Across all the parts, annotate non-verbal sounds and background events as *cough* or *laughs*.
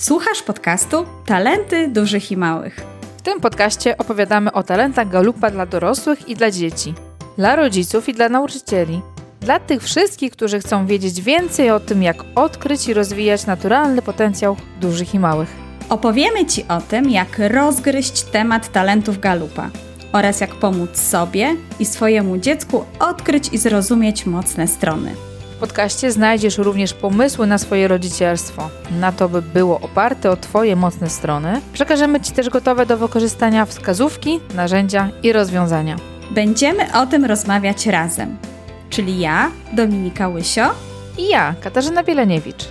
Słuchasz podcastu Talenty Dużych i Małych. W tym podcaście opowiadamy o talentach galupa dla dorosłych i dla dzieci, dla rodziców i dla nauczycieli. Dla tych wszystkich, którzy chcą wiedzieć więcej o tym, jak odkryć i rozwijać naturalny potencjał dużych i małych. Opowiemy Ci o tym, jak rozgryźć temat talentów galupa oraz jak pomóc sobie i swojemu dziecku odkryć i zrozumieć mocne strony. W podcaście znajdziesz również pomysły na swoje rodzicielstwo, na to, by było oparte o Twoje mocne strony. Przekażemy Ci też gotowe do wykorzystania wskazówki, narzędzia i rozwiązania. Będziemy o tym rozmawiać razem, czyli ja, Dominika Łysio i ja, Katarzyna Bieleniewicz.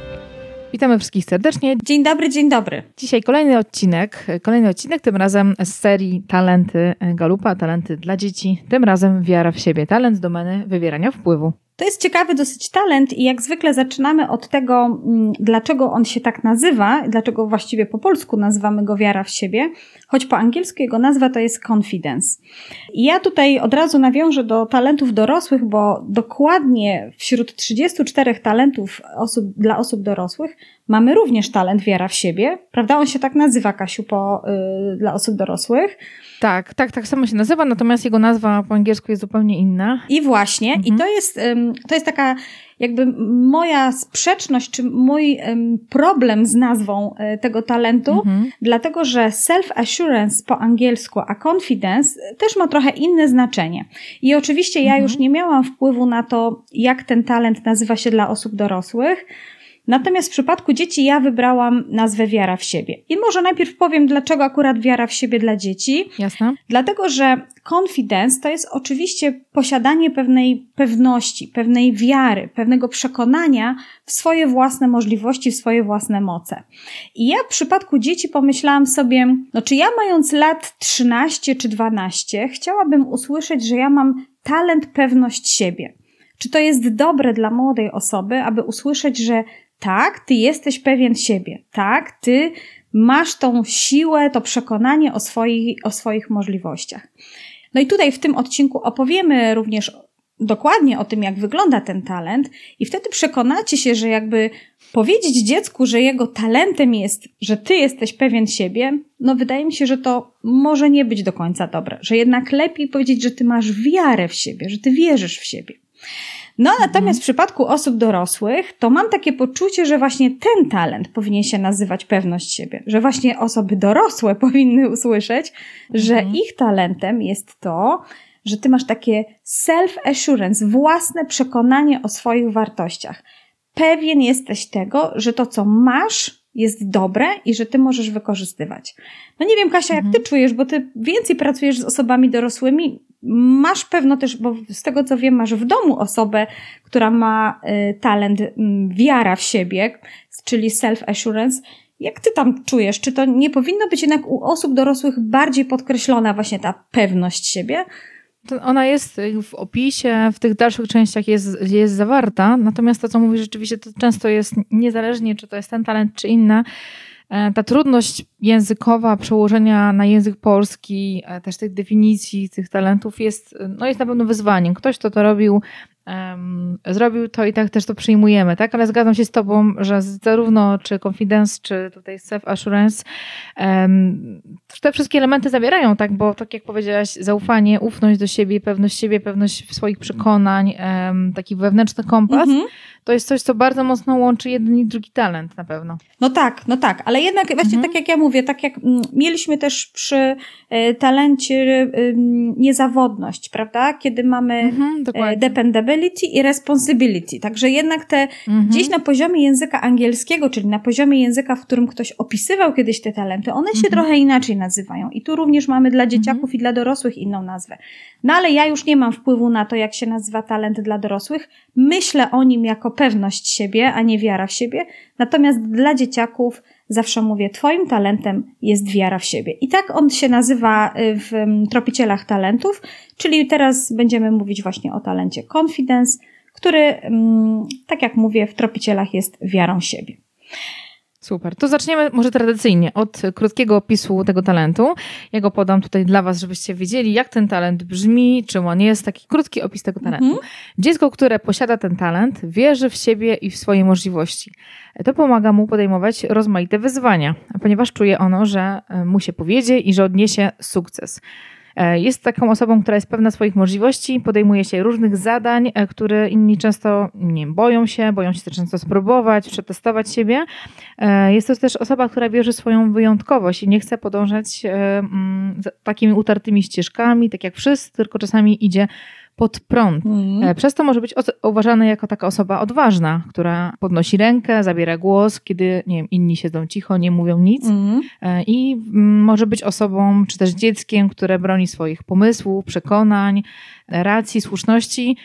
Witamy wszystkich serdecznie. Dzień dobry, dzień dobry. Dzisiaj kolejny odcinek, kolejny odcinek, tym razem z serii Talenty Galupa, talenty dla dzieci, tym razem wiara w siebie, talent z domeny wywierania wpływu. To jest ciekawy dosyć talent i jak zwykle zaczynamy od tego, mm, dlaczego on się tak nazywa, dlaczego właściwie po polsku nazywamy go wiara w siebie, choć po angielsku jego nazwa to jest confidence. I ja tutaj od razu nawiążę do talentów dorosłych, bo dokładnie wśród 34 talentów osób, dla osób dorosłych mamy również talent wiara w siebie, prawda? On się tak nazywa, Kasiu, po, yy, dla osób dorosłych. Tak, tak, tak samo się nazywa, natomiast jego nazwa po angielsku jest zupełnie inna. I właśnie, mhm. i to jest, to jest taka jakby moja sprzeczność, czy mój problem z nazwą e, tego talentu, mhm. dlatego że self-assurance po angielsku, a confidence też ma trochę inne znaczenie. I oczywiście ja mhm. już nie miałam wpływu na to, jak ten talent nazywa się dla osób dorosłych, Natomiast w przypadku dzieci ja wybrałam nazwę wiara w siebie. I może najpierw powiem, dlaczego akurat wiara w siebie dla dzieci. Jasne. Dlatego, że confidence to jest oczywiście posiadanie pewnej pewności, pewnej wiary, pewnego przekonania w swoje własne możliwości, w swoje własne moce. I ja w przypadku dzieci pomyślałam sobie, no czy ja mając lat 13 czy 12 chciałabym usłyszeć, że ja mam talent, pewność siebie. Czy to jest dobre dla młodej osoby, aby usłyszeć, że tak, ty jesteś pewien siebie. Tak, ty masz tą siłę, to przekonanie o, swoich, o swoich możliwościach. No i tutaj w tym odcinku opowiemy również dokładnie o tym, jak wygląda ten talent, i wtedy przekonacie się, że jakby powiedzieć dziecku, że jego talentem jest, że ty jesteś pewien siebie, no wydaje mi się, że to może nie być do końca dobre, że jednak lepiej powiedzieć, że ty masz wiarę w siebie, że ty wierzysz w siebie. No natomiast mhm. w przypadku osób dorosłych, to mam takie poczucie, że właśnie ten talent powinien się nazywać pewność siebie, że właśnie osoby dorosłe *laughs* powinny usłyszeć, że mhm. ich talentem jest to, że ty masz takie self-assurance, własne przekonanie o swoich wartościach. Pewien jesteś tego, że to, co masz, jest dobre i że ty możesz wykorzystywać. No nie wiem, Kasia, jak ty mhm. czujesz, bo ty więcej pracujesz z osobami dorosłymi, masz pewno też, bo z tego co wiem, masz w domu osobę, która ma y, talent wiara w siebie, czyli self-assurance. Jak ty tam czujesz? Czy to nie powinno być jednak u osób dorosłych bardziej podkreślona właśnie ta pewność siebie? Ona jest w opisie, w tych dalszych częściach jest, jest zawarta, natomiast to, co mówisz, rzeczywiście to często jest niezależnie, czy to jest ten talent, czy inna. E, ta trudność językowa przełożenia na język polski, e, też tych definicji, tych talentów jest, no jest na pewno wyzwaniem. Ktoś, kto to robił, um, zrobił to i tak też to przyjmujemy, tak? Ale zgadzam się z Tobą, że zarówno czy confidence, czy tutaj self-assurance, um, te wszystkie elementy zawierają, tak? Bo tak jak powiedziałaś, zaufanie, ufność do siebie, pewność siebie, pewność swoich przekonań, um, taki wewnętrzny kompas, mhm to jest coś, co bardzo mocno łączy jeden i drugi talent na pewno. No tak, no tak, ale jednak właśnie mhm. tak jak ja mówię, tak jak mm, mieliśmy też przy e, talencie niezawodność, prawda? Kiedy mamy mhm, e, dependability i responsibility. Także jednak te mhm. gdzieś na poziomie języka angielskiego, czyli na poziomie języka, w którym ktoś opisywał kiedyś te talenty, one się mhm. trochę inaczej nazywają. I tu również mamy dla dzieciaków mhm. i dla dorosłych inną nazwę. No ale ja już nie mam wpływu na to, jak się nazywa talent dla dorosłych. Myślę o nim jako pewność siebie, a nie wiara w siebie. Natomiast dla dzieciaków zawsze mówię, Twoim talentem jest wiara w siebie. I tak on się nazywa y, w tropicielach talentów, czyli teraz będziemy mówić właśnie o talencie confidence, który, tak jak mówię, w tropicielach jest wiarą siebie. Super. To zaczniemy może tradycyjnie od krótkiego opisu tego talentu. Ja go podam tutaj dla Was, żebyście wiedzieli, jak ten talent brzmi, czym on jest. Taki krótki opis tego talentu. Mhm. Dziecko, które posiada ten talent, wierzy w siebie i w swoje możliwości. To pomaga mu podejmować rozmaite wyzwania, ponieważ czuje ono, że mu się powiedzie i że odniesie sukces. E, jest taką osobą, która jest pewna swoich możliwości, podejmuje się różnych zadań, e, które inni często nie boją się, boją się często spróbować, przetestować siebie. E, jest to też osoba, która wierzy w swoją wyjątkowość i nie chce podążać takimi utartymi ścieżkami, tak jak wszyscy, tylko czasami idzie pod prąd. Mm. Przez to może być uważany jako taka osoba odważna, która podnosi rękę, zabiera głos, kiedy nie wiem, inni siedzą cicho, nie mówią nic. Mm. I mm, może być osobą, czy też dzieckiem, które broni swoich pomysłów, przekonań, racji, słuszności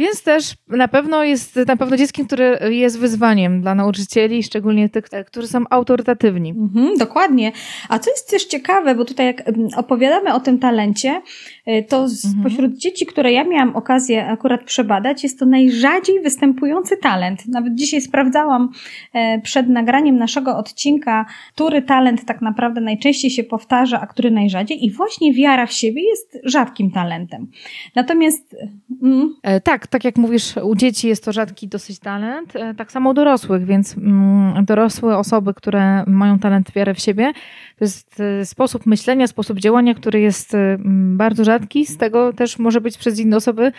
więc też na pewno jest na pewno dzieckiem, które jest wyzwaniem dla nauczycieli, szczególnie tych, którzy są autorytatywni. Mhm, dokładnie. A co jest też ciekawe, bo tutaj jak opowiadamy o tym talencie, y, to spośród mhm. dzieci, które ja miałam okazję akurat przebadać, jest to najrzadziej występujący talent. Nawet dzisiaj sprawdzałam e, przed nagraniem naszego odcinka, który talent tak naprawdę najczęściej się powtarza, a który najrzadziej. I właśnie wiara w siebie jest rzadkim talentem. Natomiast. Mm, e, tak, tak jak mówisz, u dzieci jest to rzadki dosyć talent, e, tak samo u dorosłych, więc mm, dorosłe osoby, które mają talent wiary w siebie, to jest e, sposób myślenia, sposób działania, który jest e, bardzo rzadki, z tego też może być przez inne osoby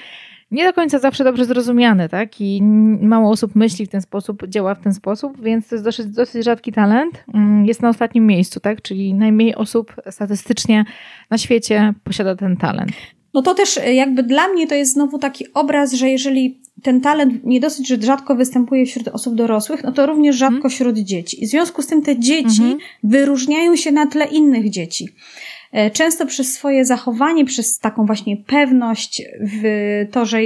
nie do końca zawsze dobrze zrozumiany, tak? I mało osób myśli w ten sposób, działa w ten sposób, więc to jest dosyć, dosyć rzadki talent. Mm, jest na ostatnim miejscu, tak? Czyli najmniej osób statystycznie na świecie posiada ten talent. No to też e, jakby dla mnie to jest znowu taki obraz, że jeżeli ten talent nie dosyć, że rzadko występuje wśród osób dorosłych, no to również rzadko mhm. wśród dzieci. I w związku z tym te dzieci mhm. wyróżniają się na tle innych dzieci. E, często przez swoje zachowanie, przez taką właśnie pewność w to, że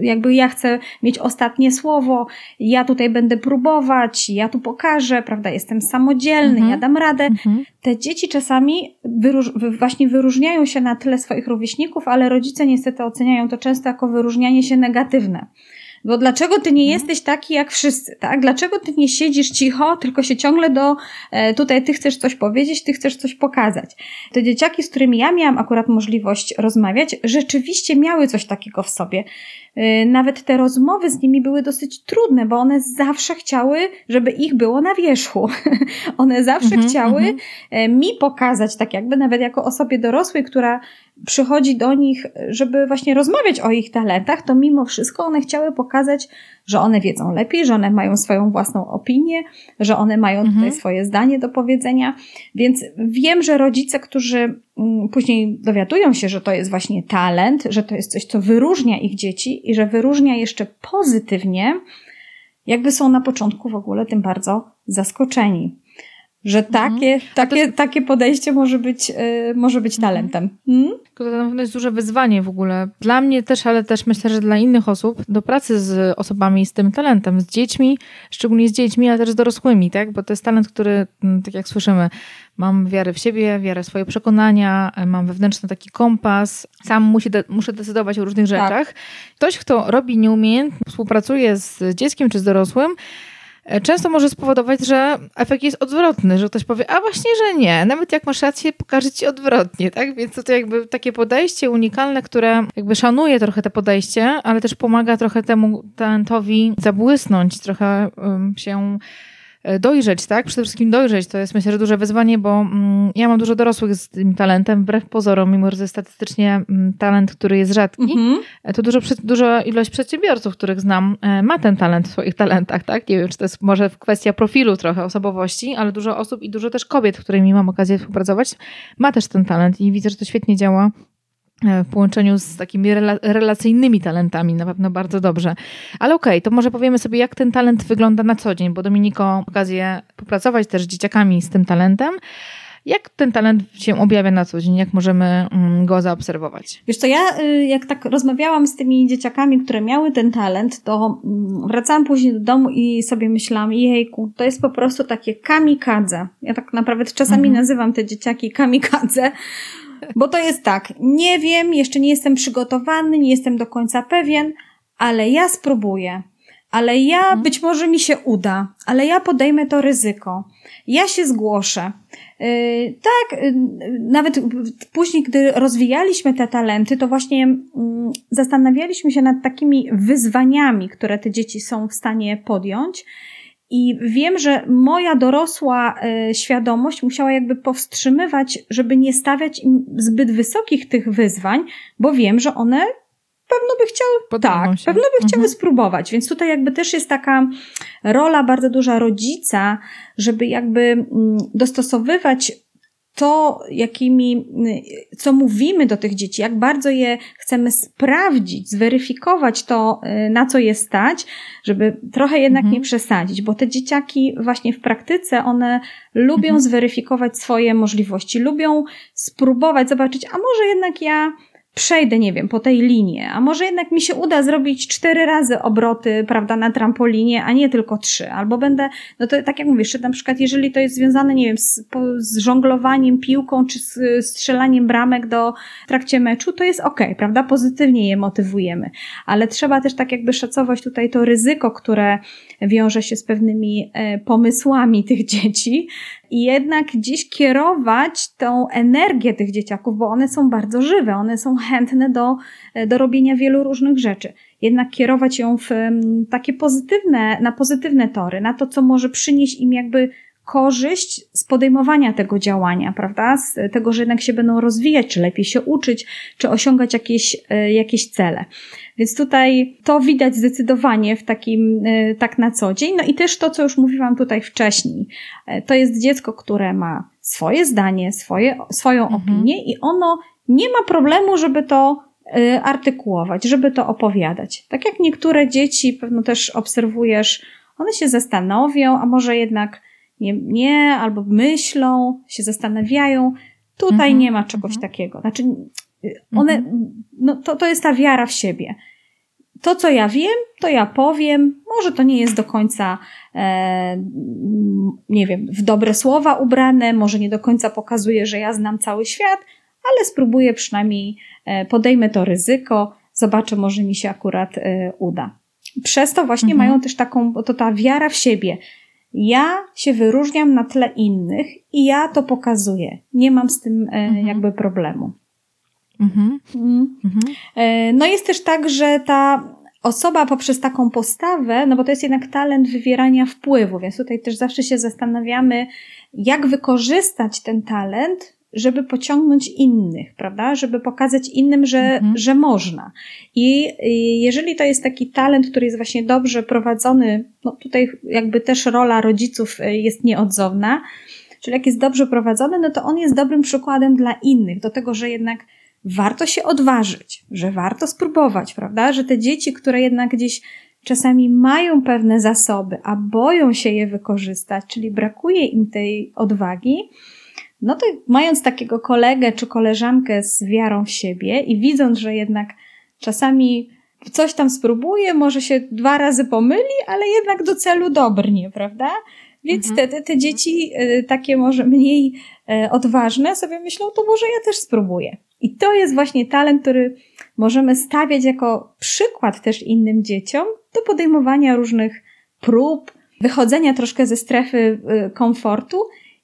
jakby ja chcę mieć ostatnie słowo, ja tutaj będę próbować, ja tu pokażę, prawda, jestem samodzielny, mhm. ja dam radę. Mhm. Te dzieci czasami wyróż właśnie wyróżniają się na tle swoich rówieśników, ale rodzice niestety oceniają to często jako wyróżnianie się negatywne. Bo dlaczego ty nie mhm. jesteś taki jak wszyscy, tak? Dlaczego ty nie siedzisz cicho, tylko się ciągle do, e, tutaj ty chcesz coś powiedzieć, ty chcesz coś pokazać. Te dzieciaki, z którymi ja miałam akurat możliwość rozmawiać, rzeczywiście miały coś takiego w sobie. E, nawet te rozmowy z nimi były dosyć trudne, bo one zawsze chciały, żeby ich było na wierzchu. *laughs* one zawsze mhm, chciały mhm. E, mi pokazać, tak jakby nawet jako osobie dorosłej, która przychodzi do nich, żeby właśnie rozmawiać o ich talentach, to mimo wszystko one chciały pokazać, że one wiedzą lepiej, że one mają swoją własną opinię, że one mają mhm. tutaj swoje zdanie do powiedzenia. Więc wiem, że rodzice, którzy mm, później dowiadują się, że to jest właśnie talent, że to jest coś, co wyróżnia ich dzieci i że wyróżnia jeszcze pozytywnie, jakby są na początku w ogóle tym bardzo zaskoczeni że mhm. takie, mhm. takie, takie podejście może być, yy, może być mhm. talentem. Hmm? To na pewno jest duże wyzwanie w ogóle. Dla mnie też, ale też myślę, że dla innych osób do pracy z osobami z tym talentem, z dziećmi, szczególnie z dziećmi, ale też z dorosłymi, tak? Bo to jest talent, który, mm, tak jak słyszymy, mam wiarę w siebie, wiarę w swoje przekonania, mam wewnętrzny taki kompas, sam musi de muszę decydować o różnych tak. rzeczach. Ktoś, kto robi nieumiejętnie, współpracuje z dzieckiem czy z dorosłym, E, często może spowodować, że efekt jest odwrotny, że ktoś powie, a właśnie, że nie, nawet jak masz rację, pokaże ci odwrotnie, tak? Więc to, to jakby takie podejście unikalne, które jakby szanuje trochę to podejście, ale też pomaga trochę temu talentowi zabłysnąć, trochę um, się E, dojrzeć, tak? Przede wszystkim dojrzeć to jest myślę, że duże wyzwanie, bo mm, ja mam dużo dorosłych z tym talentem, wbrew pozorom, mimo że to jest statystycznie mm, talent, który jest rzadki, mm -hmm. to dużo, duża ilość przedsiębiorców, których znam, e, ma ten talent w swoich talentach, tak? Nie wiem, czy to jest może kwestia profilu trochę osobowości, ale dużo osób i dużo też kobiet, którymi mam okazję współpracować, ma też ten talent i widzę, że to świetnie działa E, w połączeniu z takimi rela relacyjnymi talentami, na pewno bardzo dobrze. Ale okej, okay, to może powiemy sobie, jak ten talent wygląda na co dzień, bo Dominiko okazję popracować też z dzieciakami z tym talentem. Jak ten talent się objawia na co dzień? Jak możemy mm, go zaobserwować? Wiesz co, ja y, jak tak rozmawiałam z tymi dzieciakami, które miały ten talent, to mm, wracałam później do domu i sobie myślałam, jejku, to jest po prostu takie kamikadze. Ja tak naprawdę czasami mhm. nazywam te dzieciaki kamikadze, bo to jest tak, nie wiem, jeszcze nie jestem przygotowany, nie jestem do końca pewien, ale ja spróbuję. ale ja mhm. być może mi się uda, ale ja podejmę to ryzyko. Ja się zgłoszę. Yy, tak, yy, nawet później, gdy rozwijaliśmy te talenty, to właśnie yy, zastanawialiśmy się nad takimi wyzwaniami, które te dzieci są w stanie podjąć. I wiem, że moja dorosła y, świadomość musiała jakby powstrzymywać, żeby nie stawiać im zbyt wysokich tych wyzwań, bo wiem, że one pewno by chciały, tak, się. pewno by chciały mhm. spróbować. Więc tutaj jakby też jest taka rola bardzo duża rodzica, żeby jakby mm, dostosowywać to, jakimi, co mówimy do tych dzieci, jak bardzo je chcemy sprawdzić, zweryfikować to, y, na co je stać, żeby trochę jednak mhm. nie przesadzić, bo te dzieciaki właśnie w praktyce, one lubią mhm. zweryfikować swoje możliwości, lubią spróbować, zobaczyć, a może jednak ja przejdę, nie wiem, po tej linie, a może jednak mi się uda zrobić cztery razy obroty, prawda, na trampolinie, a nie tylko trzy, albo będę, no to tak jak mówisz, na przykład jeżeli to jest związane, nie wiem, z, z żonglowaniem piłką, czy z strzelaniem bramek do w trakcie meczu, to jest ok, prawda, pozytywnie je motywujemy, ale trzeba też tak jakby szacować tutaj to ryzyko, które wiąże się z pewnymi e, pomysłami tych dzieci, i jednak gdzieś kierować tą energię tych dzieciaków, bo one są bardzo żywe, one są chętne do, do robienia wielu różnych rzeczy. Jednak kierować ją w takie pozytywne, na pozytywne tory, na to, co może przynieść im jakby korzyść z podejmowania tego działania, prawda? Z tego, że jednak się będą rozwijać, czy lepiej się uczyć, czy osiągać jakieś, e, jakieś cele. Więc tutaj to widać zdecydowanie w takim, e, tak na co dzień. No i też to, co już mówiłam tutaj wcześniej. E, to jest dziecko, które ma swoje zdanie, swoje, swoją mhm. opinię i ono nie ma problemu, żeby to artykułować, żeby to opowiadać. Tak jak niektóre dzieci, pewno też obserwujesz, one się zastanowią, a może jednak nie, nie albo myślą, się zastanawiają. Tutaj mhm, nie ma czegoś mhm. takiego. Znaczy, one, mhm. no to, to jest ta wiara w siebie. To, co ja wiem, to ja powiem. Może to nie jest do końca, e, nie wiem, w dobre słowa ubrane, może nie do końca pokazuje, że ja znam cały świat, ale spróbuję przynajmniej, e, podejmę to ryzyko, zobaczę, może mi się akurat e, uda. Przez to właśnie mhm. mają też taką, to ta wiara w siebie ja się wyróżniam na tle innych i ja to pokazuję. Nie mam z tym e, mhm. jakby problemu. Mhm. Mm. Mhm. E, no jest też tak, że ta osoba poprzez taką postawę, no bo to jest jednak talent wywierania wpływu, więc tutaj też zawsze się zastanawiamy, jak wykorzystać ten talent żeby pociągnąć innych, prawda? Żeby pokazać innym, że, mhm. że można. I jeżeli to jest taki talent, który jest właśnie dobrze prowadzony, no tutaj jakby też rola rodziców y, jest nieodzowna, czyli jak jest dobrze prowadzony, no to on jest dobrym przykładem dla innych, do tego, że jednak warto się odważyć, że warto spróbować, prawda? Że te dzieci, które jednak gdzieś czasami mają pewne zasoby, a boją się je wykorzystać, czyli brakuje im tej odwagi, no to mając takiego kolegę czy koleżankę z wiarą w siebie i widząc, że jednak czasami coś tam spróbuje, może się dwa razy pomyli, ale jednak do celu dobrnie, prawda? Więc mhm. te, te, dzieci y, takie może mniej y, odważne sobie myślą, to może ja też spróbuję. I to jest właśnie talent, który możemy stawiać jako przykład też innym dzieciom do podejmowania różnych prób, wychodzenia troszkę ze strefy y, komfortu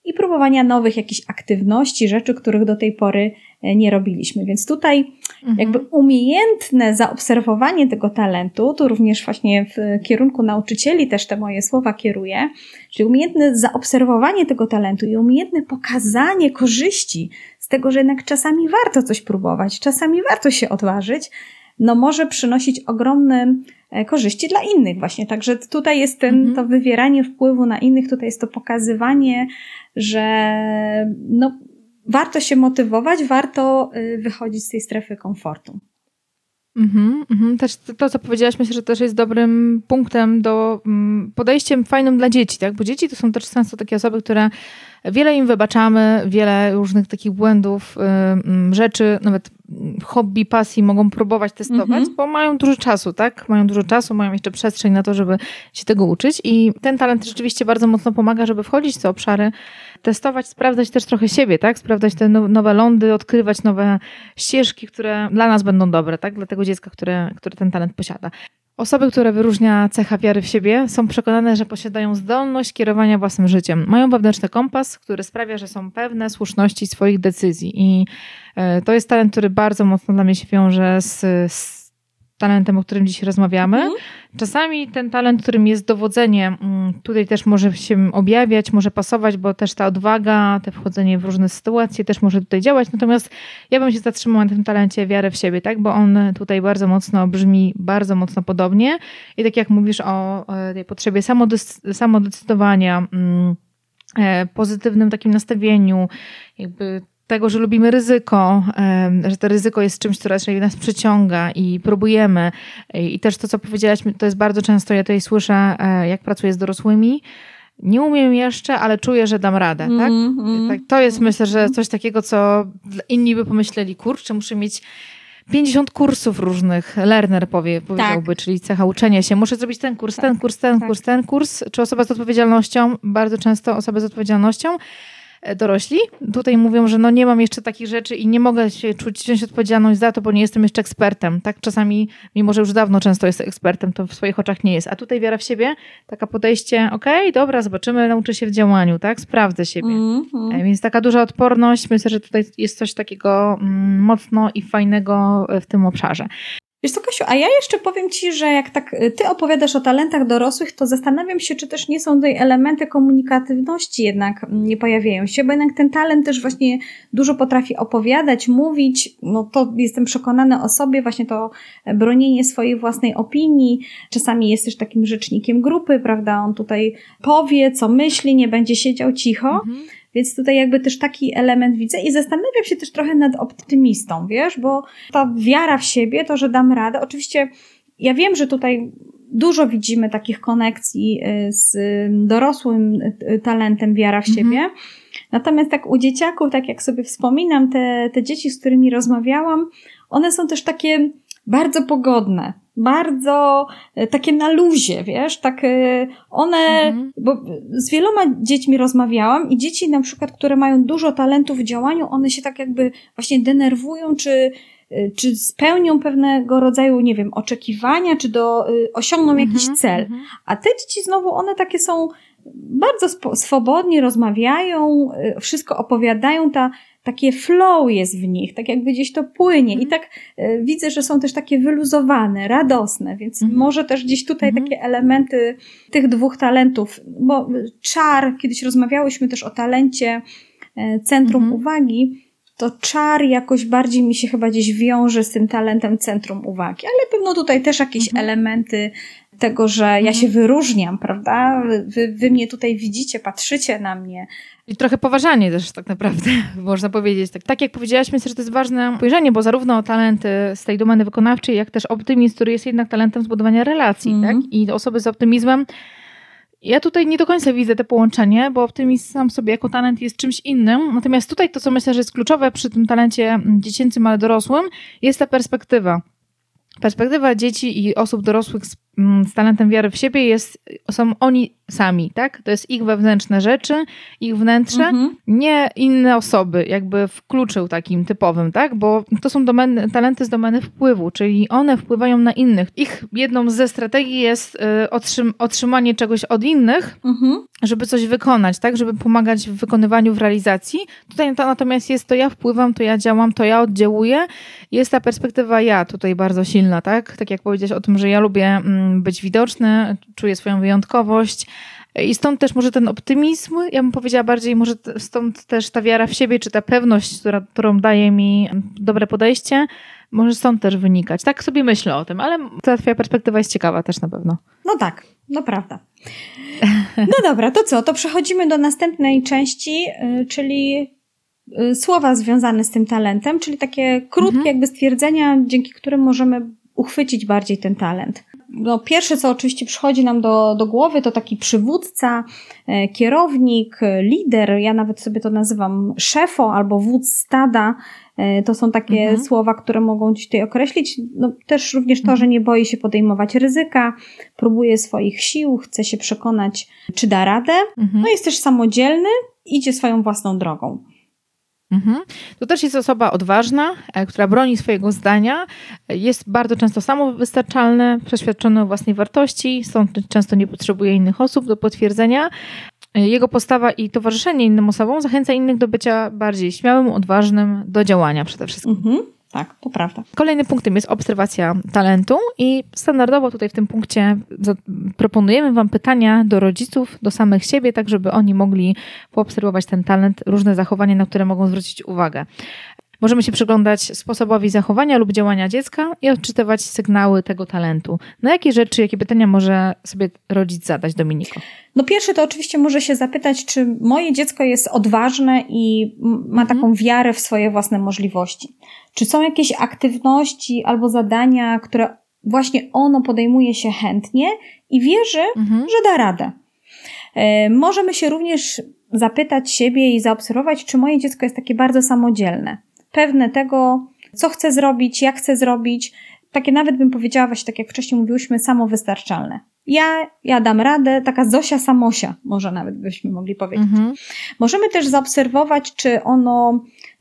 i próbowania nowych jakichś aktywności, rzeczy, których do tej pory e, nie robiliśmy. Więc tutaj mhm. jakby umiejętne zaobserwowanie tego talentu, tu również właśnie w kierunku nauczycieli też te moje słowa kieruję, czyli umiejętne zaobserwowanie tego talentu i umiejętne pokazanie korzyści z tego, że jednak czasami warto coś próbować, czasami warto się odważyć, no może przynosić ogromne e, korzyści dla innych właśnie. Także tutaj jest ten, mhm. to wywieranie wpływu na innych, tutaj jest to pokazywanie, że no, warto się motywować, warto y, wychodzić z tej strefy komfortu. Mhm, mhm. Też to, co powiedziałaś, myślę, że też jest dobrym punktem do mm, podejściem fajnym dla dzieci, tak? Bo dzieci to są też często takie osoby, które wiele im wybaczamy, wiele różnych takich błędów, y, rzeczy, nawet hobby, pasji mogą próbować testować, mhm. bo mają dużo czasu, tak? Mają dużo czasu, mają jeszcze przestrzeń na to, żeby się tego uczyć i ten talent rzeczywiście bardzo mocno pomaga, żeby wchodzić w te obszary, testować, sprawdzać też trochę siebie, tak? Sprawdzać te nowe lądy, odkrywać nowe ścieżki, które dla nas będą dobre, tak? Dla tego dziecka, które, które ten talent posiada. Osoby, które wyróżnia cecha wiary w siebie, są przekonane, że posiadają zdolność kierowania własnym życiem. Mają wewnętrzny kompas, który sprawia, że są pewne słuszności swoich decyzji. I e, to jest talent, który bardzo mocno dla mnie się wiąże z, z talentem, o którym dziś rozmawiamy. Mhm. Czasami ten talent, którym jest dowodzenie, mm, tutaj też może się objawiać, może pasować, bo też ta odwaga, te wchodzenie w różne sytuacje też może tutaj działać. Natomiast ja bym się zatrzymała na tym talencie wiarę w siebie, tak? bo on tutaj bardzo mocno brzmi, bardzo mocno podobnie. I tak jak mówisz o tej potrzebie samodecydowania, mm, e, pozytywnym takim nastawieniu, jakby tego, że lubimy ryzyko, że to ryzyko jest czymś, co raczej nas przyciąga i próbujemy. I też to, co powiedziałaś, to jest bardzo często, ja tutaj słyszę, e, jak pracuję z dorosłymi, nie umiem jeszcze, ale czuję, że dam radę, mm, tak? Mm, tak? To jest myślę, że coś takiego, co inni by pomyśleli, kurczę, muszę mieć 50 kursów różnych, learner powie, powiedziałby, tak. czyli cecha uczenia się. Muszę zrobić ten kurs, tak. ten kurs, ten tak. kurs, ten kurs. Czy osoba z odpowiedzialnością, bardzo często osoba z odpowiedzialnością, dorośli. Tutaj mówią, że no nie mam jeszcze takich rzeczy i nie mogę się czuć wziąć odpowiedzialność za to, bo nie jestem jeszcze ekspertem. Tak czasami, mimo że już dawno często jest ekspertem, to w swoich oczach nie jest. A tutaj wiara w siebie, taka podejście, okej, okay, dobra, zobaczymy, nauczę się w działaniu, tak? Sprawdzę siebie. Mm -hmm. Więc taka duża odporność, myślę, że tutaj jest coś takiego mm, mocno i fajnego w tym obszarze. Wiesz co, Kasiu, a ja jeszcze powiem Ci, że jak tak y, Ty opowiadasz o talentach dorosłych, to zastanawiam się, czy też nie są tutaj elementy komunikatywności jednak mm, nie pojawiają się, bo jednak ten talent też właśnie dużo potrafi opowiadać, mówić, no to jestem przekonana o sobie, właśnie to bronienie swojej własnej opinii, czasami jest też takim rzecznikiem grupy, prawda, on tutaj powie, co myśli, nie będzie siedział cicho, mhm. Więc tutaj jakby też taki element widzę i zastanawiam się też trochę nad optymistą, wiesz, bo ta wiara w siebie, to, że dam radę, oczywiście ja wiem, że tutaj dużo widzimy takich konekcji y, z dorosłym y, talentem wiara w mhm. siebie. Natomiast tak u dzieciaków, tak jak sobie wspominam, te, te dzieci, z którymi rozmawiałam, one są też takie bardzo pogodne, bardzo e, takie na luzie, wiesz, tak e, one, mhm. bo z wieloma dziećmi rozmawiałam i dzieci na przykład, które mają dużo talentu w działaniu, one się tak jakby właśnie denerwują, czy e, czy spełnią pewnego rodzaju, nie wiem, oczekiwania, czy do, osiągną mhm. jakiś cel. Mhm. A te dzieci znowu, one takie są bardzo swobodnie rozmawiają, wszystko opowiadają, ta takie flow jest w nich, tak jakby gdzieś to płynie i tak e, widzę, że są też takie wyluzowane, radosne, więc mhm. może też gdzieś tutaj mhm. takie elementy tych dwóch talentów, bo czar, kiedyś rozmawiałyśmy też o talencie e, centrum mhm. uwagi, to czar jakoś bardziej mi się chyba gdzieś wiąże z tym talentem centrum uwagi, ale pewno tutaj też jakieś mhm. elementy tego, że ja mhm. się wyróżniam, prawda? Wy, wy mnie tutaj widzicie, patrzycie na mnie. I trochę poważanie też tak naprawdę, *laughs* można powiedzieć. Tak, tak jak powiedziałaś, myślę, że to jest ważne spojrzenie, bo zarówno talenty z tej domeny wykonawczej, jak też optymizm, który jest jednak talentem zbudowania relacji, tak? Mhm. I osoby z optymizmem ja tutaj nie do końca widzę te połączenie, bo optymizm sam sobie jako talent jest czymś innym. Natomiast tutaj to, co myślę, że jest kluczowe przy tym talencie dziecięcym, ale dorosłym, jest ta perspektywa. Perspektywa dzieci i osób dorosłych z, z talentem wiary w siebie jest, są oni sami, tak? To jest ich wewnętrzne rzeczy, ich wnętrze, mhm. nie inne osoby, jakby w kluczu takim typowym, tak? Bo to są domeny, talenty z domeny wpływu, czyli one wpływają na innych. Ich jedną ze strategii jest y, otrzym otrzymanie czegoś od innych, mhm. żeby coś wykonać, tak? Żeby pomagać w wykonywaniu, w realizacji. Tutaj to natomiast jest to ja wpływam, to ja działam, to ja oddziałuję. Jest ta perspektywa ja tutaj bardzo silna, tak? Tak jak powiedziałeś o tym, że ja lubię mm, być widoczny, czuję swoją wyjątkowość, i stąd też może ten optymizm, ja bym powiedziała bardziej, może stąd też ta wiara w siebie, czy ta pewność, która, którą daje mi dobre podejście, może stąd też wynikać. Tak sobie myślę o tym, ale ta twoja perspektywa jest ciekawa też na pewno. No tak, no prawda. No *laughs* dobra, to co? To przechodzimy do następnej części, y, czyli y, słowa związane z tym talentem, czyli takie krótkie mhm. jakby stwierdzenia, dzięki którym możemy uchwycić bardziej ten talent no, pierwsze, co oczywiście przychodzi nam do, do głowy, to taki przywódca, e, kierownik, lider, ja nawet sobie to nazywam szefo albo wódz stada. E, to są takie mhm. słowa, które mogą ci tutaj określić. No, też również to, że nie boi się podejmować ryzyka, próbuje swoich sił, chce się przekonać, czy da radę. Mhm. No jest też samodzielny, idzie swoją własną drogą. Mhm. To też jest osoba odważna, e, która broni swojego zdania, jest bardzo często samowystarczalne, przeświadczone o własnej wartości, stąd często nie potrzebuje innych osób do potwierdzenia. E, jego postawa i towarzyszenie innym osobom zachęca innych do bycia bardziej śmiałym, odważnym, do działania przede wszystkim. Mhm. Tak, to prawda. Kolejnym punktem jest obserwacja talentu i standardowo tutaj w tym punkcie proponujemy Wam pytania do rodziców, do samych siebie, tak żeby oni mogli poobserwować ten talent, różne zachowania, na które mogą zwrócić uwagę. Możemy się przyglądać sposobowi zachowania lub działania dziecka i odczytywać sygnały tego talentu. Na jakie rzeczy, jakie pytania może sobie rodzic zadać, Dominiko? No pierwsze to oczywiście może się zapytać, czy moje dziecko jest odważne i ma taką mhm. wiarę w swoje własne możliwości. Czy są jakieś aktywności albo zadania, które właśnie ono podejmuje się chętnie i wierzy, mhm. że da radę. E, możemy się również zapytać siebie i zaobserwować, czy moje dziecko jest takie bardzo samodzielne pewne tego, co chce zrobić, jak chce zrobić. Takie nawet bym powiedziała, właśnie tak jak wcześniej mówiłyśmy, samowystarczalne. Ja, ja dam radę, taka Zosia Samosia, może nawet byśmy mogli powiedzieć. Mhm. Możemy też zaobserwować, czy ono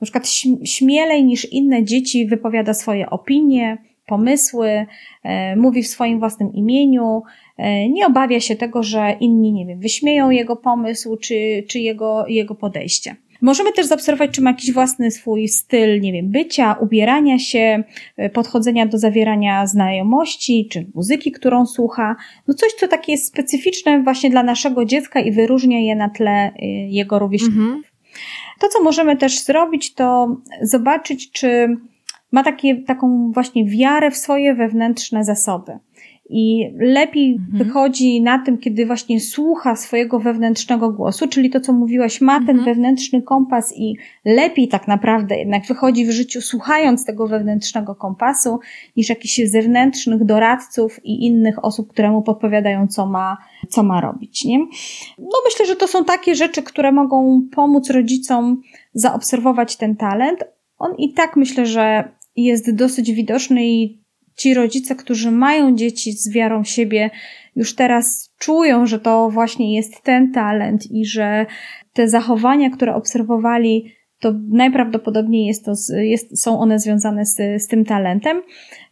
na przykład śmielej niż inne dzieci wypowiada swoje opinie, pomysły, e, mówi w swoim własnym imieniu, e, nie obawia się tego, że inni, nie wiem, wyśmieją jego pomysł czy, czy jego, jego podejście. Możemy też zaobserwować, czy ma jakiś własny swój styl, nie wiem, bycia, ubierania się, e, podchodzenia do zawierania znajomości, czy muzyki, którą słucha. No coś, co takie jest specyficzne właśnie dla naszego dziecka i wyróżnia je na tle e, jego rówieśników. Mhm. To, co możemy też zrobić, to zobaczyć, czy ma takie, taką właśnie wiarę w swoje wewnętrzne zasoby. I lepiej mhm. wychodzi na tym, kiedy właśnie słucha swojego wewnętrznego głosu, czyli to, co mówiłaś, ma ten mhm. wewnętrzny kompas i lepiej tak naprawdę jednak wychodzi w życiu słuchając tego wewnętrznego kompasu, niż jakichś zewnętrznych doradców i innych osób, które mu podpowiadają, co ma, co ma robić. Nie? No myślę, że to są takie rzeczy, które mogą pomóc rodzicom zaobserwować ten talent. On i tak myślę, że jest dosyć widoczny i ci rodzice, którzy mają dzieci z wiarą siebie, już teraz czują, że to właśnie jest ten talent i że te zachowania, które obserwowali, to najprawdopodobniej jest to, jest, są one związane z, z tym talentem.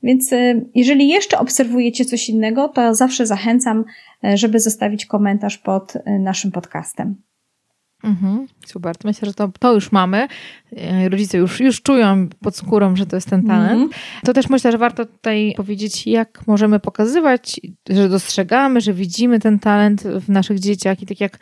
Więc y, jeżeli jeszcze obserwujecie coś innego, to zawsze zachęcam, y, żeby zostawić komentarz pod y, naszym podcastem. Mhm, super. Myślę, że to, to już mamy. E, rodzice już, już czują pod skórą, że to jest ten talent. Mhm. To też myślę, że warto tutaj powiedzieć, jak możemy pokazywać, że dostrzegamy, że widzimy ten talent w naszych dzieciach. I tak jak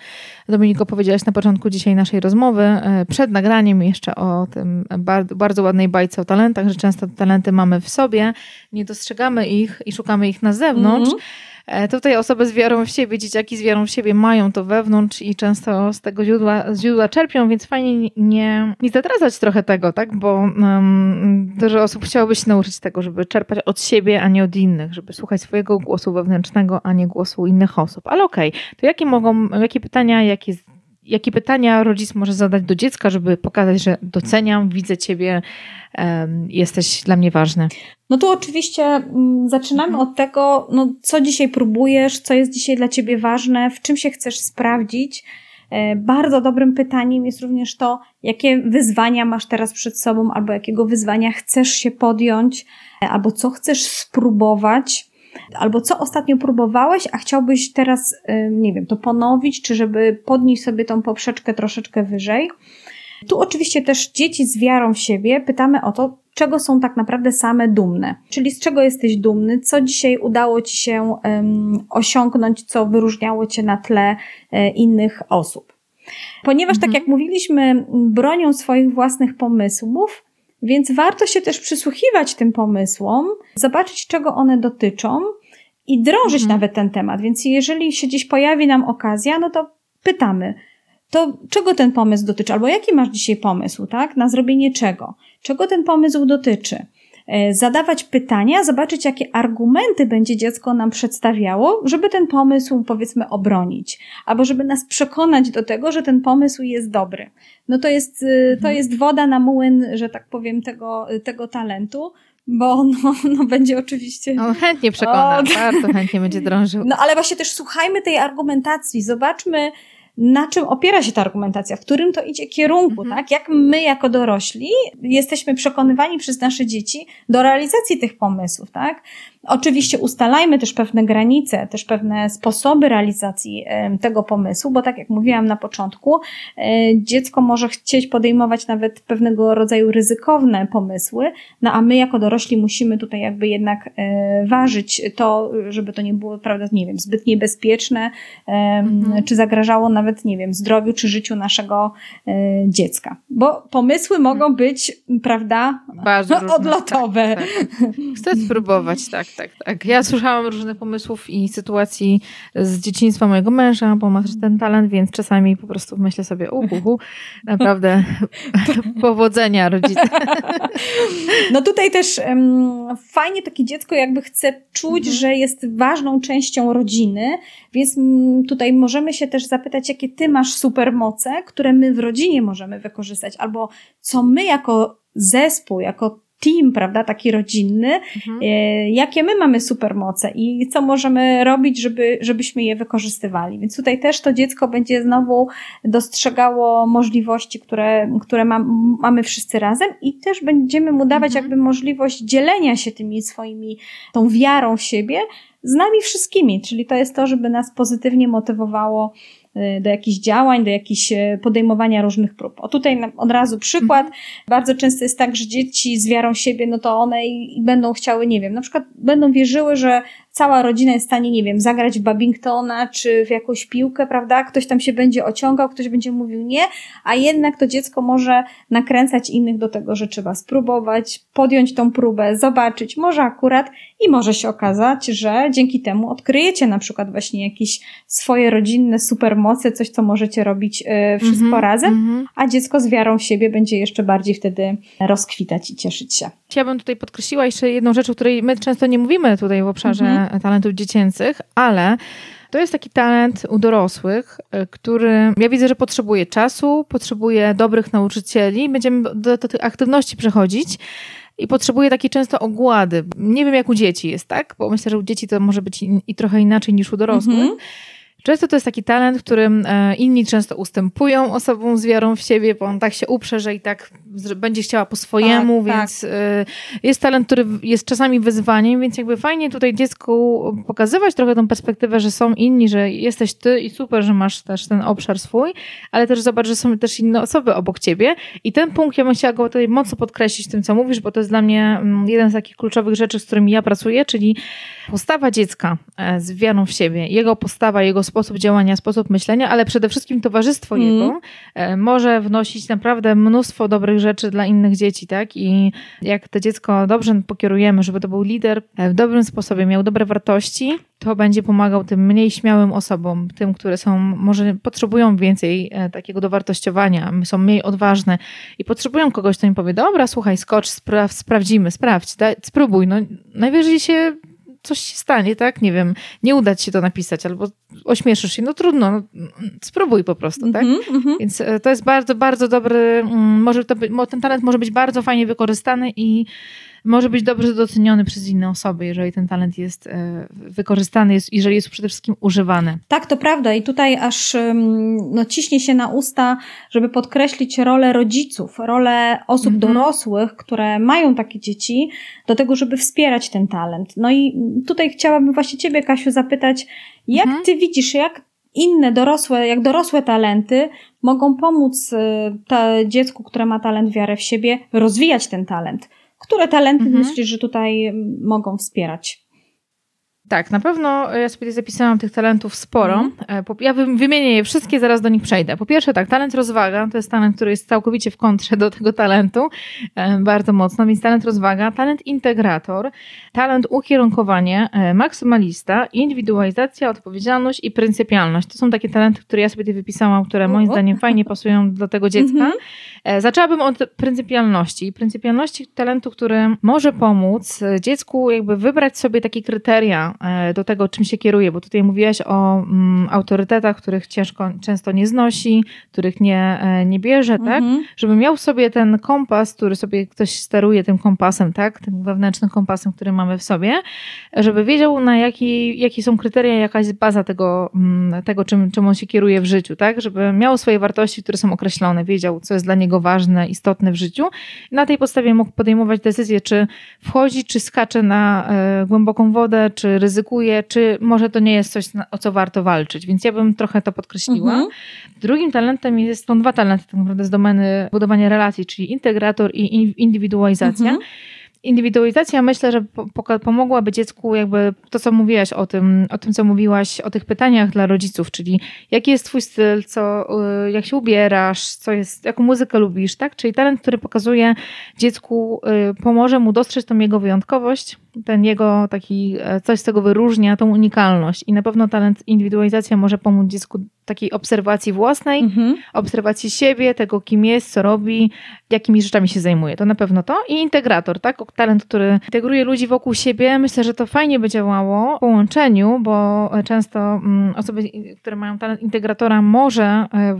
Dominiko powiedziałaś na początku dzisiaj naszej rozmowy, e, przed nagraniem jeszcze o tym bardzo, bardzo ładnej bajce o talentach, że często te talenty mamy w sobie, nie dostrzegamy ich i szukamy ich na zewnątrz. Mhm. E, tutaj osoby z wiarą w siebie, dzieciaki z wiarą w siebie mają to wewnątrz i często z tego źródła, źródła czerpią, więc fajnie nie, nie zatracać trochę tego, tak? Bo um, dużo osób chciałoby się nauczyć tego, żeby czerpać od siebie, a nie od innych, żeby słuchać swojego głosu wewnętrznego, a nie głosu innych osób. Ale okej, okay, to jakie mogą, jakie pytania, jakie jakie pytania rodzic może zadać do dziecka, żeby pokazać, że doceniam, widzę ciebie, jesteś dla mnie ważny? No tu oczywiście mm, zaczynamy mhm. od tego, no, co dzisiaj próbujesz, co jest dzisiaj dla ciebie ważne, w czym się chcesz sprawdzić. E, bardzo dobrym pytaniem jest również to, jakie wyzwania masz teraz przed sobą, albo jakiego wyzwania chcesz się podjąć, e, albo co chcesz spróbować albo co ostatnio próbowałeś, a chciałbyś teraz, nie wiem, to ponowić, czy żeby podnieść sobie tą poprzeczkę troszeczkę wyżej. Tu oczywiście też dzieci z wiarą w siebie pytamy o to, czego są tak naprawdę same dumne. Czyli z czego jesteś dumny, co dzisiaj udało ci się um, osiągnąć, co wyróżniało cię na tle e, innych osób. Ponieważ, tak mhm. tak jak mówiliśmy, bronią swoich własnych pomysłów, więc warto się też przysłuchiwać tym pomysłom, zobaczyć, czego one dotyczą i drążyć mhm. nawet ten temat. Więc jeżeli się gdzieś pojawi nam okazja, no to pytamy, to czego ten pomysł dotyczy, albo jaki masz dzisiaj pomysł, tak? Na zrobienie czego? Czego ten pomysł dotyczy? E, zadawać pytania, zobaczyć, jakie argumenty będzie dziecko nam przedstawiało, żeby ten pomysł, powiedzmy, obronić, albo żeby nas przekonać do tego, że ten pomysł jest dobry. No to jest, e, to mhm. jest woda na młyn, że tak powiem, tego, tego talentu, bo no, *laughs* no będzie oczywiście. No, chętnie przekona, o, *laughs* bardzo chętnie będzie drążył. No ale właśnie też słuchajmy tej argumentacji, zobaczmy, na czym opiera się ta argumentacja, w którym to idzie kierunku, mhm. tak? Jak my jako dorośli jesteśmy przekonywani przez nasze dzieci do realizacji tych pomysłów, tak? Oczywiście ustalajmy też pewne granice, też pewne sposoby realizacji tego pomysłu, bo tak jak mówiłam na początku, e, dziecko może chcieć podejmować nawet pewnego rodzaju ryzykowne pomysły, no a my jako dorośli musimy tutaj jakby jednak e, ważyć to, żeby to nie było, prawda, nie wiem, zbyt niebezpieczne, mhm. czy zagrażało nawet, nie wiem, zdrowiu czy życiu naszego e, dziecka. Bo pomysły mogą być, prawda, Bardzo *laughs* odlotowe. Tak, tak. Chcę spróbować, tak tak, tak. Ja słyszałam różnych pomysłów i sytuacji z dzieciństwa mojego męża, bo ma też ten talent, więc czasami po prostu myślę sobie, uhu, naprawdę *laughs* powodzenia rodzice. *laughs* No tutaj też um, fajnie takie dziecko jakby chce czuć, mhm. że jest ważną częścią rodziny, więc tutaj możemy się też zapytać, jakie ty masz supermoce, które my w rodzinie możemy wykorzystać, albo co my jako zespół, jako team, prawda, taki rodzinny, mhm. E, jakie my mamy supermoce i co możemy robić, żeby, żebyśmy je wykorzystywali. Więc tutaj też to dziecko będzie znowu dostrzegało możliwości, które, które ma, mamy wszyscy razem i też będziemy mu dawać mhm. jakby możliwość dzielenia się tymi swoimi, tą wiarą w siebie z nami wszystkimi, czyli to jest to, żeby nas pozytywnie motywowało do jakichś działań, do jakichś y, podejmowania różnych prób. O tutaj od razu przykład. Mhm. Bardzo często jest tak, że dzieci z wiarą siebie, no to one i, i będą chciały, nie wiem, na przykład będą wierzyły, że cała rodzina jest w stanie, nie wiem, zagrać w Babingtona czy w jakąś piłkę, prawda? Ktoś tam się będzie ociągał, ktoś będzie mówił nie, a jednak to dziecko może nakręcać innych do tego, że trzeba spróbować, podjąć tą próbę, zobaczyć, może akurat i może się okazać, że dzięki temu odkryjecie na przykład właśnie jakieś swoje rodzinne supermoce, coś, co możecie robić y, wszystko mm -hmm, razem, mm -hmm. a dziecko z wiarą w siebie będzie jeszcze bardziej wtedy rozkwitać i cieszyć się. Chciałabym tutaj podkreśliła jeszcze jedną rzecz, o której my często nie mówimy tutaj w obszarze mm -hmm. Talentów dziecięcych, ale to jest taki talent u dorosłych, y, który ja widzę, że potrzebuje czasu, potrzebuje dobrych nauczycieli. Będziemy do, do tych aktywności przechodzić i potrzebuje takiej często ogłady. Nie wiem, jak u dzieci jest, tak? Bo myślę, że u dzieci to może być i, i trochę inaczej niż u dorosłych. Mm -hmm. Często to jest taki talent, którym e, inni często ustępują osobom z wiarą w siebie, bo on tak się uprze, że i tak będzie chciała po swojemu, tak, więc tak. jest talent, który jest czasami wyzwaniem, więc jakby fajnie tutaj dziecku pokazywać trochę tą perspektywę, że są inni, że jesteś ty i super, że masz też ten obszar swój, ale też zobacz, że są też inne osoby obok ciebie i ten punkt ja bym chciała go tutaj mocno podkreślić tym, co mówisz, bo to jest dla mnie mm, jeden z takich kluczowych rzeczy, z którymi ja pracuję, czyli postawa dziecka e, z wiarą w siebie, jego postawa, jego sposób działania, sposób myślenia, ale przede wszystkim towarzystwo mm. jego e, może wnosić naprawdę mnóstwo dobrych rzeczy dla innych dzieci, tak? I jak to dziecko dobrze pokierujemy, żeby to był lider e, w dobrym sposobie, miał dobre wartości, to będzie pomagał tym mniej śmiałym osobom, tym, które są, może potrzebują więcej takiego dowartościowania, są mniej odważne i potrzebują kogoś, kto im powie, dobra, słuchaj, skocz, spra sprawdzimy, sprawdź, daj, spróbuj. No, najwyżej się coś się stanie, tak? Nie wiem, nie uda ci się to napisać, albo ośmieszysz się, no trudno, no, spróbuj po prostu, tak? Mm -hmm. Więc e, to jest bardzo, bardzo dobry, mm, może to, ten talent może być bardzo fajnie wykorzystany i może być dobrze doceniony przez inne osoby, jeżeli ten talent jest e, wykorzystany, jest, jeżeli jest przede wszystkim używany. Tak, to prawda i tutaj aż no, ciśnie się na usta, żeby podkreślić rolę rodziców, rolę osób mhm. dorosłych, które mają takie dzieci, do tego, żeby wspierać ten talent. No i tutaj chciałabym właśnie Ciebie, Kasiu, zapytać, jak mhm. Ty widzisz, jak inne dorosłe, jak dorosłe talenty mogą pomóc y, dziecku, które ma talent, wiarę w siebie, rozwijać ten talent? Które talenty mhm. myślisz, że tutaj mogą wspierać? Tak, na pewno ja sobie zapisałam tych talentów sporo. Mm. Ja wymienię je wszystkie, zaraz do nich przejdę. Po pierwsze, tak, talent rozwaga to jest talent, który jest całkowicie w kontrze do tego talentu, e, bardzo mocno, więc talent rozwaga, talent integrator, talent ukierunkowanie, e, maksymalista, indywidualizacja, odpowiedzialność i pryncypialność. To są takie talenty, które ja sobie tutaj wypisałam, które moim zdaniem fajnie *laughs* pasują do tego dziecka. -hmm. Zaczęłabym od pryncypialności. Pryncypialności talentu, który może pomóc dziecku jakby wybrać sobie takie kryteria, e, do tego, czym się kieruje, bo tutaj mówiłaś o mm, autorytetach, których ciężko, często nie znosi, których nie, e, nie bierze, tak? Mhm. Żeby miał sobie ten kompas, który sobie ktoś steruje tym kompasem, tak? Tym wewnętrznym kompasem, który mamy w sobie, żeby wiedział, na jaki, jakie są kryteria, jaka jest baza tego, mm, tego czym, czym on się kieruje w życiu, tak? Żeby miał swoje wartości, które są określone, wiedział, co jest dla niego ważne, istotne w życiu. I na tej podstawie mógł podejmować decyzję, czy wchodzi, czy skacze na e, głęboką wodę, czy ryzykuje, czy może to nie jest coś, o co warto walczyć. Więc ja bym trochę to podkreśliła. Mhm. Drugim talentem jest, są dwa talenty tak naprawdę z domeny budowania relacji, czyli integrator i in- indywidualizacja. Mhm. Indywidualizacja myślę, że pomogłaby dziecku jakby to, co mówiłaś o tym, o tym, co mówiłaś, o tych pytaniach dla rodziców, czyli jaki jest twój styl, co, y, jak się ubierasz, co jest, jaką muzykę lubisz, tak? Czyli talent, który pokazuje dziecku, y, pomoże mu dostrzec tą jego wyjątkowość, ten jego taki, e, coś z tego wyróżnia, tą unikalność. I na pewno talent indywidualizacja może pomóc dziecku takiej obserwacji własnej, Mhm. obserwacji siebie, tego kim jest, co robi, jakimi rzeczami się zajmuje. To na pewno to. I integrator, tak? Talent, który integruje ludzi wokół siebie. Myślę, że to fajnie by działało w połączeniu, bo często mm, osoby, które mają talent integratora może e,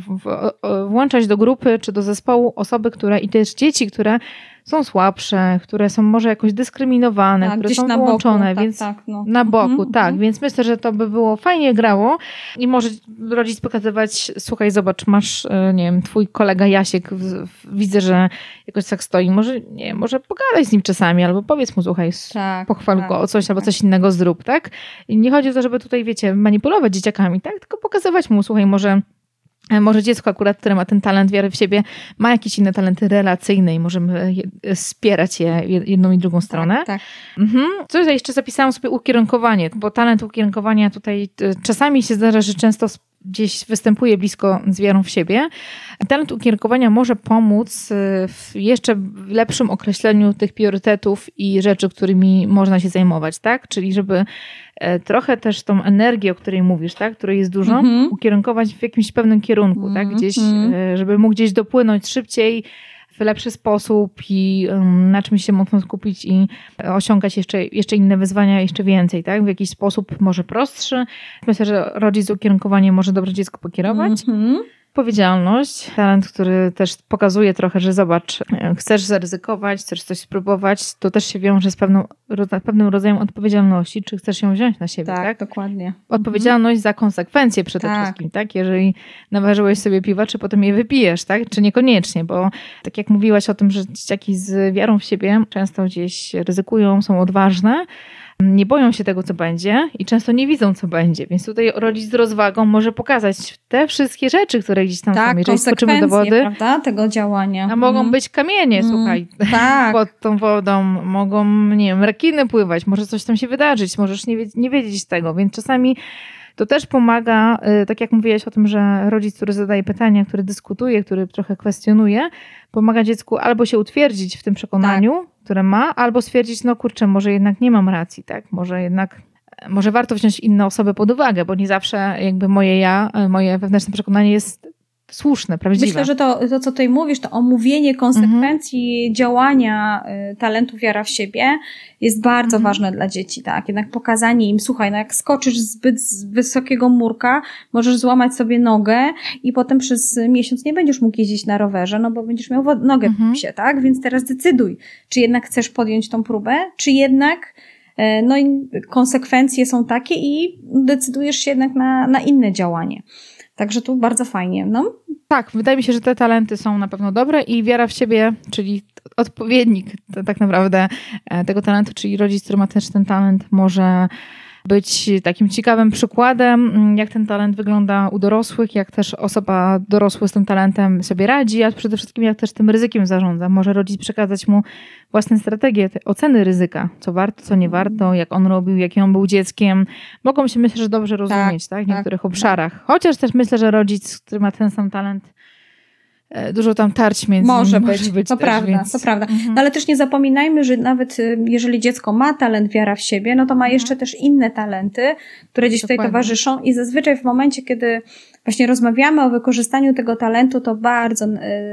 włączać do grupy czy do zespołu osoby, które i też dzieci, które są słabsze, które są może jakoś dyskryminowane, Tak, które są na wyłączone, boku, tak, więc tak, no. na boku, Mhm, tak. mhm. Więc myślę, że to by było fajnie grało i może rodzic pokazywać, słuchaj, zobacz, masz, e, nie wiem, twój kolega Jasiek, widzę, że jakoś tak stoi, może, nie wiem, może pogadaj z nim czasami, albo powiedz mu, słuchaj, Tak, pochwal tak, go o coś, albo tak. coś innego zrób, tak? I nie chodzi o to, żeby tutaj, wiecie, manipulować dzieciakami, tak? Tylko pokazywać mu, słuchaj, może może dziecko akurat, które ma ten talent wiary w siebie, ma jakieś inne talenty relacyjne i możemy je, wspierać je jedną i drugą stronę. Tak, tak. Mhm. Co ja jeszcze zapisałam sobie ukierunkowanie, bo talent ukierunkowania tutaj y, czasami się zdarza, że często gdzieś występuje blisko z wiarą w siebie. Talent ukierunkowania może pomóc w jeszcze lepszym określeniu tych priorytetów i rzeczy, którymi można się zajmować, tak? Czyli żeby e, trochę też tą energię, o której mówisz, tak? Której jest dużo, Mhm. ukierunkować w jakimś pewnym kierunku, tak? Mhm. Gdzieś, Mhm. e, żeby mógł gdzieś dopłynąć szybciej, w lepszy sposób i na czymś się mocno skupić i osiągać jeszcze, jeszcze inne wyzwania, jeszcze więcej, tak? W jakiś sposób może prostszy. Myślę, że rodzic z ukierunkowaniem może dobrze dziecko pokierować. Mhm. Odpowiedzialność, talent, który też pokazuje trochę, że zobacz, e, chcesz zaryzykować, chcesz coś spróbować, to też się wiąże z pewną, pewnym rodzajem odpowiedzialności, czy chcesz ją wziąć na siebie, Tak, tak? dokładnie. Odpowiedzialność za konsekwencje przede Tak. wszystkim, tak? Jeżeli naważyłeś sobie piwa, czy potem je wypijesz, tak? Czy niekoniecznie, bo tak jak mówiłaś o tym, że dzieciaki z wiarą w siebie często gdzieś ryzykują, są odważne, nie boją się tego, co będzie i często nie widzą, co będzie. Więc tutaj rodzic z rozwagą może pokazać te wszystkie rzeczy, które gdzieś tam są. Tak, Jeżeli skoczymy do wody, prawda, tego działania. a mogą Mhm. być kamienie, Mm. słuchaj, Tak. pod tą wodą, mogą, nie wiem, rekiny pływać, może coś tam się wydarzyć, możesz nie, nie wiedzieć tego, więc czasami to też pomaga, y, tak jak mówiłaś o tym, że rodzic, który zadaje pytania, który dyskutuje, który trochę kwestionuje, pomaga dziecku albo się utwierdzić w tym przekonaniu, Tak. które ma, albo stwierdzić, no kurczę, może jednak nie mam racji, tak, może jednak może warto wziąć inne osoby pod uwagę, bo nie zawsze jakby moje ja, y, moje wewnętrzne przekonanie jest słuszne, prawdziwe. Myślę, że to, to, co tutaj mówisz, to omówienie konsekwencji działania y, talentu wiara w siebie jest bardzo Mhm. ważne dla dzieci, tak? Jednak pokazanie im, słuchaj, no jak skoczysz zbyt z wysokiego murka, możesz złamać sobie nogę i potem przez miesiąc nie będziesz mógł jeździć na rowerze, no bo będziesz miał nogę Mhm. w psie, tak? Więc teraz decyduj, czy jednak chcesz podjąć tą próbę, czy jednak e, no i konsekwencje są takie i decydujesz się jednak na, na inne działanie. Także tu bardzo fajnie, no. Tak, wydaje mi się, że te talenty są na pewno dobre i wiara w siebie, czyli odpowiednik tak naprawdę e, tego talentu, czyli rodzic, który ma też ten talent, może być takim ciekawym przykładem, mm, jak ten talent wygląda u dorosłych, jak też osoba dorosła z tym talentem sobie radzi, a przede wszystkim jak też tym ryzykiem zarządza. Może rodzic przekazać mu własne strategie, te oceny ryzyka, co warto, co nie warto, jak on robił, jakim on był dzieckiem. Mogą się myślę, że dobrze rozumieć tak, w tak, niektórych tak. obszarach. Chociaż też myślę, że rodzic, który ma ten sam talent, dużo tam tarć między Może nimi być, to też, prawda, więc- to prawda. Mhm. No ale też nie zapominajmy, że nawet y, jeżeli dziecko ma talent wiara w siebie, no to ma Mhm. jeszcze też inne talenty, które gdzieś tutaj Dokładnie. towarzyszą i zazwyczaj w momencie, kiedy właśnie rozmawiamy o wykorzystaniu tego talentu, to bardzo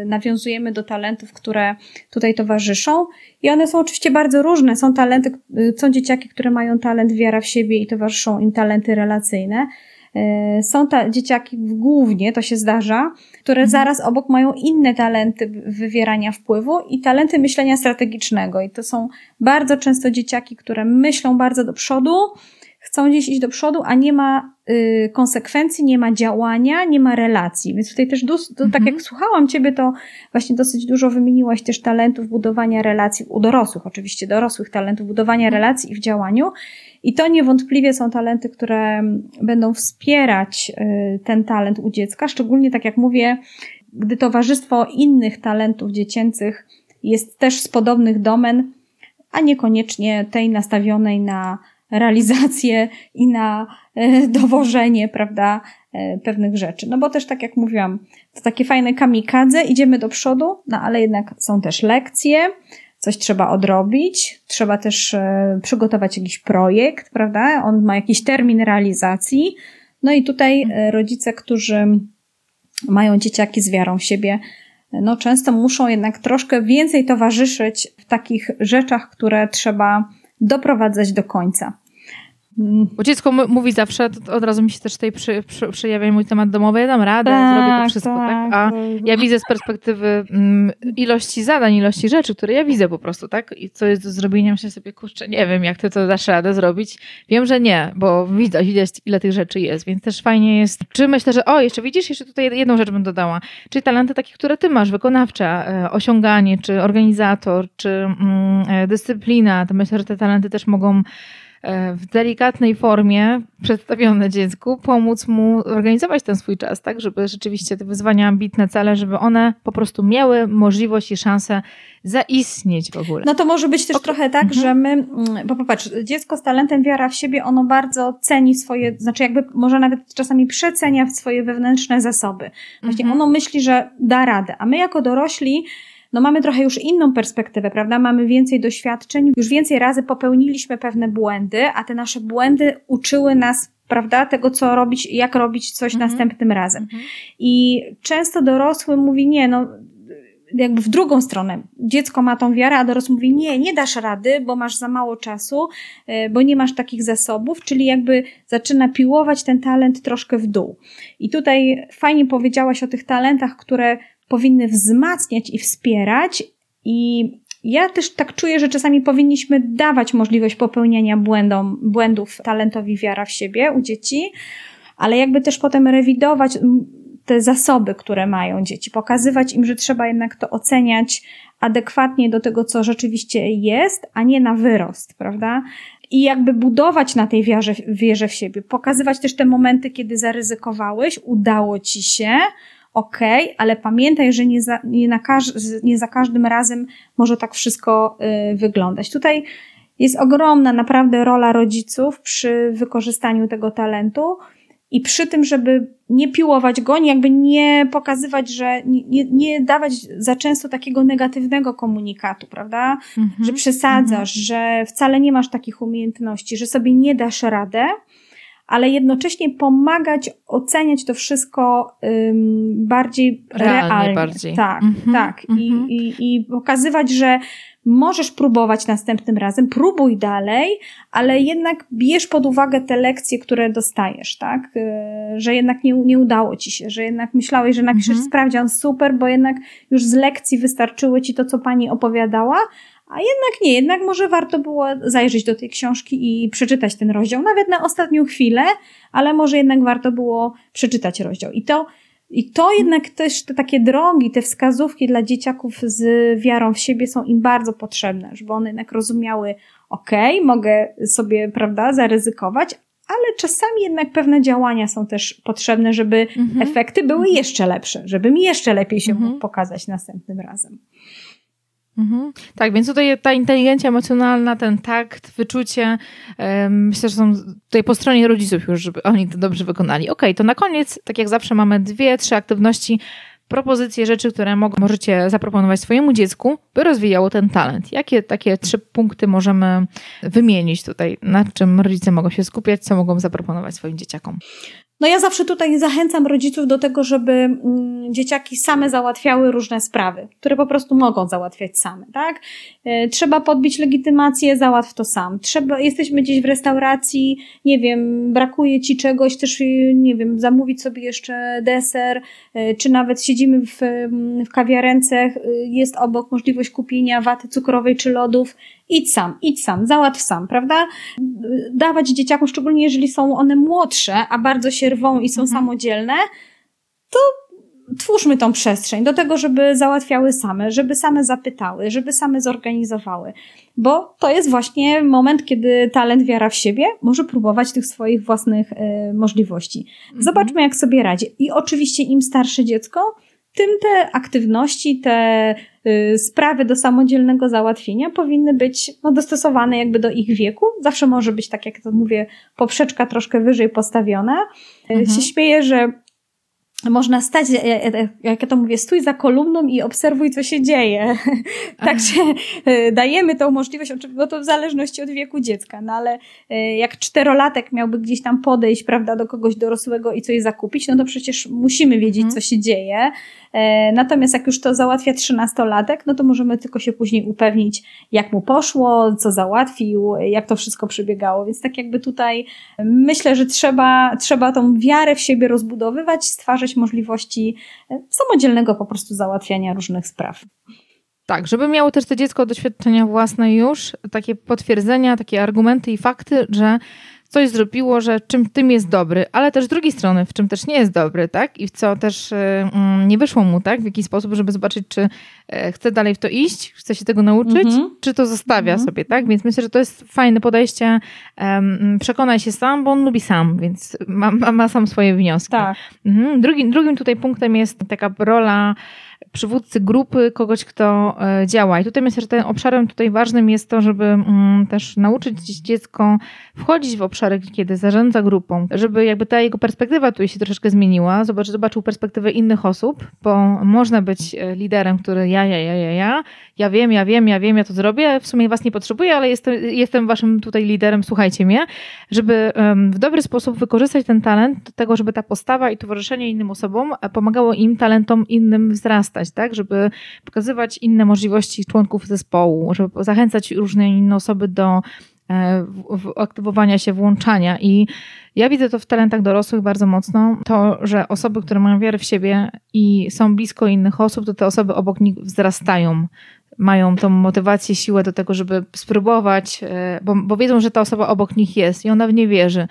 nawiązujemy do talentów, które tutaj towarzyszą. I one są oczywiście bardzo różne. Są talenty, są dzieciaki, które mają talent wiara w siebie i towarzyszą im talenty relacyjne. E, są ta, dzieciaki głównie, to się zdarza, które mhm. zaraz obok mają inne talenty wywierania wpływu i talenty myślenia strategicznego. I to są bardzo często dzieciaki, które myślą bardzo do przodu, chcą gdzieś iść do przodu, a nie ma y, konsekwencji, nie ma działania, nie ma relacji. Więc tutaj też, to, tak jak mhm. słuchałam Ciebie, to właśnie dosyć dużo wymieniłaś też talentów budowania relacji u dorosłych, oczywiście dorosłych talentów budowania mhm. relacji i w działaniu. I to niewątpliwie są talenty, które będą wspierać y, ten talent u dziecka, szczególnie tak jak mówię, gdy towarzystwo innych talentów dziecięcych jest też z podobnych domen, a niekoniecznie tej nastawionej na realizację i na e, dowożenie, prawda, e, pewnych rzeczy. No bo też tak jak mówiłam, to takie fajne kamikadze, idziemy do przodu, no ale jednak są też lekcje, coś trzeba odrobić, trzeba też e, przygotować jakiś projekt, prawda? On ma jakiś termin realizacji. No i tutaj rodzice, którzy mają dzieciaki z wiarą w siebie, no często muszą jednak troszkę więcej towarzyszyć w takich rzeczach, które trzeba doprowadzać do końca. Bo dziecko mówi zawsze, od razu mi się też tutaj przy, przy, przejawia mój temat domowy, ja dam radę, tak, zrobię to wszystko, tak? tak? A ja widzę z perspektywy mm, ilości zadań, ilości rzeczy, które ja widzę po prostu, tak? I co jest do zrobienia, myślę sobie, kurczę, nie wiem, jak ty to dasz radę zrobić. Wiem, że nie, bo widać, widać ile tych rzeczy jest, więc też fajnie jest. Czy myślę, że o, jeszcze widzisz, jeszcze tutaj jedną rzecz bym dodała. Czyli talenty takie, które ty masz, wykonawcze, e, osiąganie, czy organizator, czy mm, e, dyscyplina, to myślę, że te talenty też mogą w delikatnej formie przedstawione dziecku, pomóc mu organizować ten swój czas, tak, żeby rzeczywiście te wyzwania, ambitne cele, żeby one po prostu miały możliwość i szansę zaistnieć w ogóle. No to może być też okay. trochę tak, mhm. że my, mm, bo popatrz, dziecko z talentem wiara w siebie, ono bardzo ceni swoje, znaczy jakby może nawet czasami przecenia swoje wewnętrzne zasoby. Właśnie mhm. ono myśli, że da radę, a my jako dorośli no mamy trochę już inną perspektywę, prawda? Mamy więcej doświadczeń, już więcej razy popełniliśmy pewne błędy, a te nasze błędy uczyły nas prawda, tego co robić, jak robić coś mhm. następnym razem. Mhm. I często dorosły mówi, nie, no jakby w drugą stronę. Dziecko ma tą wiarę, a dorosły mówi, nie, nie dasz rady, bo masz za mało czasu, e, bo nie masz takich zasobów, czyli jakby zaczyna piłować ten talent troszkę w dół. I tutaj fajnie powiedziałaś o tych talentach, które powinny wzmacniać i wspierać i ja też tak czuję, że czasami powinniśmy dawać możliwość popełniania błędom, błędów talentowi wiara w siebie u dzieci, ale jakby też potem rewidować te zasoby, które mają dzieci, pokazywać im, że trzeba jednak to oceniać adekwatnie do tego, co rzeczywiście jest, a nie na wyrost, prawda? I jakby budować na tej wierze, wierze w siebie, pokazywać też te momenty, kiedy zaryzykowałeś, udało ci się, ok, ale pamiętaj, że nie za, nie, na każ, nie za każdym razem może tak wszystko y, wyglądać. Tutaj jest ogromna naprawdę rola rodziców przy wykorzystaniu tego talentu i przy tym, żeby nie piłować go, jakby nie pokazywać, że nie, nie dawać za często takiego negatywnego komunikatu, prawda? Mm -hmm. Że przesadzasz, mm -hmm. że wcale nie masz takich umiejętności, że sobie nie dasz radę, ale jednocześnie pomagać oceniać to wszystko um, bardziej realnie. realnie. Bardziej. Tak, mm -hmm, tak. Mm -hmm. I, mhm. i, I pokazywać, że możesz próbować następnym razem, próbuj dalej, ale jednak bierz pod uwagę te lekcje, które dostajesz, tak? Y, że jednak nie, nie udało ci się, że jednak myślałeś, że napiszesz mhm. sprawdzian super, bo jednak już z lekcji wystarczyły ci to, co pani opowiadała, a jednak nie, jednak może warto było zajrzeć do tej książki i przeczytać ten rozdział, nawet na ostatnią chwilę, ale może jednak warto było przeczytać rozdział. I to, i to jednak też te takie drogi, te wskazówki dla dzieciaków z wiarą w siebie są im bardzo potrzebne, żeby one jednak rozumiały, okej, okay, mogę sobie, prawda, zaryzykować, ale czasami jednak pewne działania są też potrzebne, żeby mhm. efekty były mhm. jeszcze lepsze, żeby mi jeszcze lepiej się mhm. mógł pokazać następnym razem. Mhm. Tak, więc tutaj ta inteligencja emocjonalna, ten takt, wyczucie, myślę, że są tutaj po stronie rodziców już, żeby oni to dobrze wykonali. Ok, to na koniec, tak jak zawsze, mamy dwie, trzy aktywności, propozycje rzeczy, które mogą, możecie zaproponować swojemu dziecku, by rozwijało ten talent. Jakie takie trzy punkty możemy wymienić tutaj, na czym rodzice mogą się skupiać, co mogą zaproponować swoim dzieciakom? No ja zawsze tutaj zachęcam rodziców do tego, żeby mm, dzieciaki same załatwiały różne sprawy, które po prostu mogą załatwiać same, tak? E, trzeba podbić legitymację, załatw to sam. Trzeba, jesteśmy gdzieś w restauracji, nie wiem, brakuje ci czegoś, też, y, nie wiem, zamówić sobie jeszcze deser, e, czy nawet siedzimy w, w kawiarence, y, jest obok możliwość kupienia waty cukrowej czy lodów, idź sam, idź sam, załatw sam, prawda? Dawać dzieciakom, szczególnie jeżeli są one młodsze, a bardzo się rwą i są mhm. samodzielne, to twórzmy tą przestrzeń do tego, żeby załatwiały same, żeby same zapytały, żeby same zorganizowały. Bo to jest właśnie moment, kiedy talent, wiara w siebie może próbować tych swoich własnych y, możliwości. Mhm. Zobaczmy, jak sobie radzi. I oczywiście im starsze dziecko, tym te aktywności, te y, sprawy do samodzielnego załatwienia powinny być no, dostosowane jakby do ich wieku. Zawsze może być, tak jak to mówię, poprzeczka troszkę wyżej postawiona. Y, mhm. Się śmieję, że można stać, e, e, e, jak ja to mówię, stój za kolumną i obserwuj, co się dzieje. Także dajemy tą możliwość, bo to w zależności od wieku dziecka, no ale jak czterolatek miałby gdzieś tam podejść, prawda, do kogoś dorosłego i coś zakupić, no to przecież musimy wiedzieć, mhm. co się dzieje. Natomiast jak już to załatwia trzynastolatek, no to możemy tylko się później upewnić, jak mu poszło, co załatwił, jak to wszystko przebiegało. Więc tak jakby tutaj myślę, że trzeba, trzeba tą wiarę w siebie rozbudowywać, stwarzać możliwości e, samodzielnego po prostu załatwiania różnych spraw. Tak, żeby miało też to dziecko doświadczenia własne już, takie potwierdzenia, takie argumenty i fakty, że coś zrobiło, że czym tym jest dobry, ale też z drugiej strony, w czym też nie jest dobry, tak? I w co też y, nie wyszło mu, tak? W jaki sposób, żeby zobaczyć, czy y, chce dalej w to iść, chce się tego nauczyć, mm -hmm. czy to zostawia mm -hmm. sobie, tak? Więc myślę, że to jest fajne podejście. Um, przekonaj się sam, bo on lubi sam, więc ma, ma, ma sam swoje wnioski. Tak. Mhm. Drugim, drugim tutaj punktem jest taka rola przywódcy grupy, kogoś, kto e, działa. I tutaj myślę, że tym obszarem tutaj ważnym jest to, żeby mm, też nauczyć dziecko wchodzić w obszary, kiedy zarządza grupą, żeby jakby ta jego perspektywa tu się troszeczkę zmieniła, zobacz, zobaczył perspektywę innych osób, bo można być e, liderem, który ja, ja, ja, ja, ja, ja wiem, ja wiem, ja wiem, ja to zrobię, w sumie was nie potrzebuję, ale jestem, jestem waszym tutaj liderem, słuchajcie mnie, żeby w dobry sposób wykorzystać ten talent do tego, żeby ta postawa i towarzyszenie innym osobom e, pomagało im talentom innym wzrastać tak, żeby pokazywać inne możliwości członków zespołu, żeby zachęcać różne inne osoby do e, aktywowania się, włączania. I ja widzę to w talentach dorosłych bardzo mocno, to, że osoby, które mają wiarę w siebie i są blisko innych osób, to te osoby obok nich wzrastają. Mają tą motywację, siłę do tego, żeby spróbować, e, bo, bo wiedzą, że ta osoba obok nich jest i ona w nie wierzy.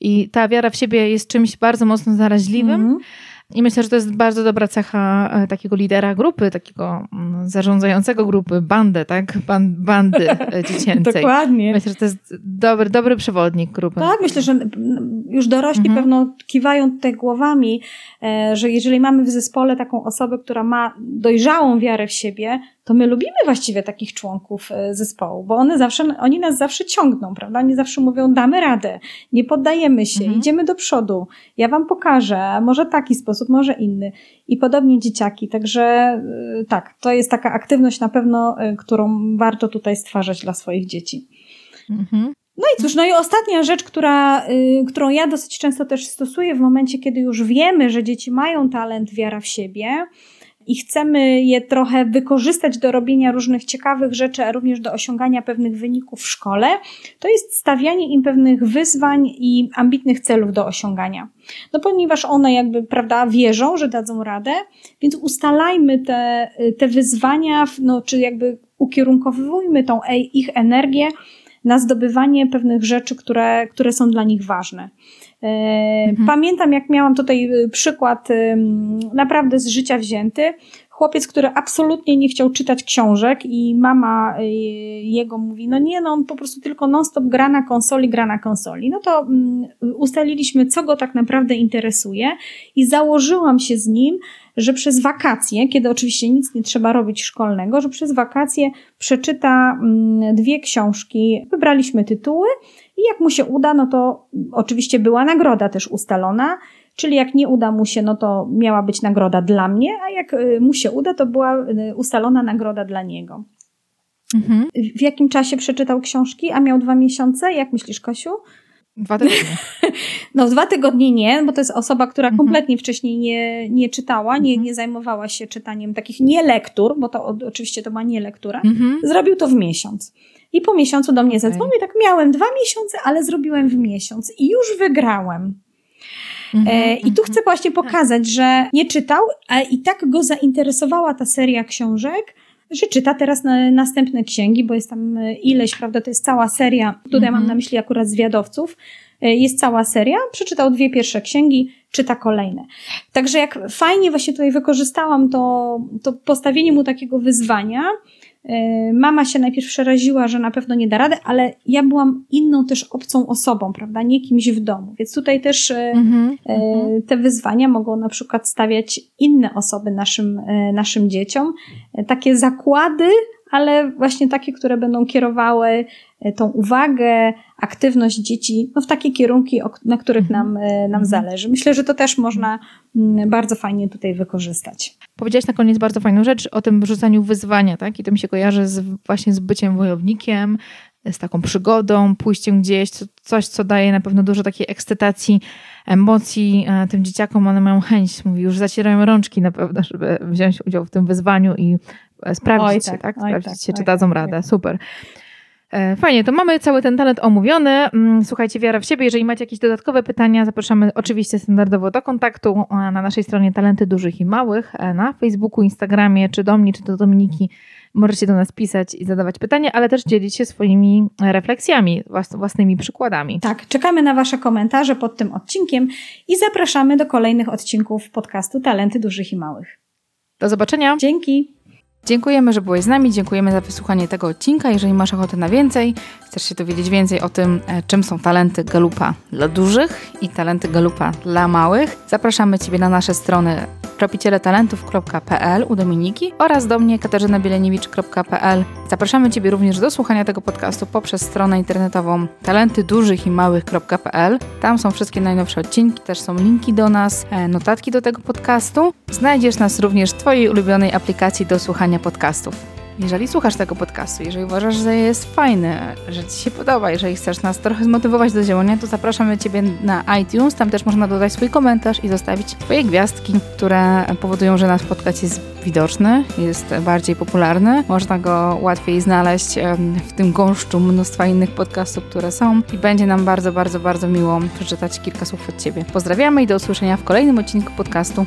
I ta wiara w siebie jest czymś bardzo mocno zaraźliwym. Mm -hmm i myślę, że to jest bardzo dobra cecha e, takiego lidera grupy, takiego mm, zarządzającego grupy, bandy, tak? bandy e, *laughs* dziecięcej. Dokładnie. Myślę, że to jest dobry, dobry przewodnik grupy. Tak, myślę, że już dorośli mhm. pewno kiwają tutaj głowami, e, że jeżeli mamy w zespole taką osobę, która ma dojrzałą wiarę w siebie, to my lubimy właściwie takich członków e, zespołu, bo one zawsze, oni nas zawsze ciągną, prawda? Oni zawsze mówią, damy radę, nie poddajemy się, mhm. idziemy do przodu, ja wam pokażę, może taki sposób, może inny. I podobnie dzieciaki, także e, tak, to jest taka aktywność na pewno, e, którą warto tutaj stwarzać dla swoich dzieci. Mhm. No i cóż, no i ostatnia rzecz, która, którą ja dosyć często też stosuję w momencie, kiedy już wiemy, że dzieci mają talent, wiara w siebie, i chcemy je trochę wykorzystać do robienia różnych ciekawych rzeczy, a również do osiągania pewnych wyników w szkole, to jest stawianie im pewnych wyzwań i ambitnych celów do osiągania. No ponieważ one jakby, prawda, wierzą, że dadzą radę, więc ustalajmy te, te wyzwania, no, czy jakby ukierunkowujmy tą ich energię na zdobywanie pewnych rzeczy, które, które są dla nich ważne. E, mhm. Pamiętam, jak miałam tutaj y, przykład naprawdę z życia wzięty. Chłopiec, który absolutnie nie chciał czytać książek i mama y, jego mówi, no nie, no on po prostu tylko non-stop gra na konsoli, gra na konsoli. No to ustaliliśmy, co go tak naprawdę interesuje i założyłam się z nim, że przez wakacje, kiedy oczywiście nic nie trzeba robić szkolnego, że przez wakacje przeczyta dwie książki. Wybraliśmy tytuły i jak mu się uda, no to oczywiście była nagroda też ustalona, czyli jak nie uda mu się, no to miała być nagroda dla mnie, a jak y, mu się uda, to była y, ustalona nagroda dla niego. Mhm. W jakim czasie przeczytał książki, a miał dwa miesiące? Jak myślisz, Kasiu? Dwa tygodnie. *laughs* No dwa tygodnie nie, bo to jest osoba, która mhm. kompletnie wcześniej nie, nie czytała, nie, mhm. nie zajmowała się czytaniem takich nie lektur, bo to oczywiście to ma nie lektura. Mhm. Zrobił to w miesiąc. I po miesiącu do mnie okay. zadzwonił, tak miałem dwa miesiące, ale zrobiłem w miesiąc i już wygrałem. E, I tu chcę właśnie pokazać, że nie czytał, a i tak go zainteresowała ta seria książek, że czyta teraz na, następne księgi, bo jest tam e, ileś, prawda, to jest cała seria, tutaj mhm. mam na myśli akurat zwiadowców, e, jest cała seria, przeczytał dwie pierwsze księgi, czyta kolejne. Także jak fajnie właśnie tutaj wykorzystałam to, to postawienie mu takiego wyzwania, mama się najpierw przeraziła, że na pewno nie da rady, ale ja byłam inną też obcą osobą, prawda? Nie kimś w domu. Więc tutaj też mm-hmm, te wyzwania mogą na przykład stawiać inne osoby naszym, naszym dzieciom. Takie zakłady, ale właśnie takie, które będą kierowały tą uwagę, aktywność dzieci no w takie kierunki, na których nam, nam mhm. zależy. Myślę, że to też można mm, bardzo fajnie tutaj wykorzystać. Powiedziałaś na koniec bardzo fajną rzecz o tym rzucaniu wyzwania, tak? I to mi się kojarzy z, właśnie z byciem wojownikiem, z taką przygodą, pójściem gdzieś, coś, co daje na pewno dużo takiej ekscytacji, emocji e, tym dzieciakom. One mają chęć, mówi, już zacierają rączki na pewno, żeby wziąć udział w tym wyzwaniu i e, sprawdzić oj, się, tak? tak? Sprawdzić oj, się, tak, czy dadzą tak, radę. Super. E, fajnie, to mamy cały ten talent omówiony. Mm, słuchajcie, wiara w siebie. Jeżeli macie jakieś dodatkowe pytania, zapraszamy oczywiście standardowo do kontaktu na naszej stronie Talenty Dużych i Małych, e, na Facebooku, Instagramie, czy do mnie, czy do Dominiki. Możecie do nas pisać i zadawać pytania, ale też dzielić się swoimi refleksjami, własnymi przykładami. Tak, czekamy na Wasze komentarze pod tym odcinkiem i zapraszamy do kolejnych odcinków podcastu Talenty Dużych i Małych. Do zobaczenia. Dzięki. Dziękujemy, że byłeś z nami, dziękujemy za wysłuchanie tego odcinka. Jeżeli masz ochotę na więcej, chcesz się dowiedzieć więcej o tym, e, czym są talenty Galupa dla dużych i talenty Galupa dla małych, zapraszamy Ciebie na nasze strony tropicieletalentów.pl u Dominiki oraz do mnie katarzynabielenewicz.pl. Zapraszamy Ciebie również do słuchania tego podcastu poprzez stronę internetową talentydużychimałych.pl. Tam są wszystkie najnowsze odcinki, też są linki do nas, e, notatki do tego podcastu. Znajdziesz nas również w Twojej ulubionej aplikacji do słuchania podcastów. Jeżeli słuchasz tego podcastu, jeżeli uważasz, że jest fajny, że Ci się podoba, jeżeli chcesz nas trochę zmotywować do działania, to zapraszamy Ciebie na iTunes. Tam też można dodać swój komentarz i zostawić swoje gwiazdki, które powodują, że nasz podcast jest widoczny, jest bardziej popularny. Można go łatwiej znaleźć w tym gąszczu mnóstwa innych podcastów, które są i będzie nam bardzo, bardzo, bardzo miło przeczytać kilka słów od Ciebie. Pozdrawiamy i do usłyszenia w kolejnym odcinku podcastu.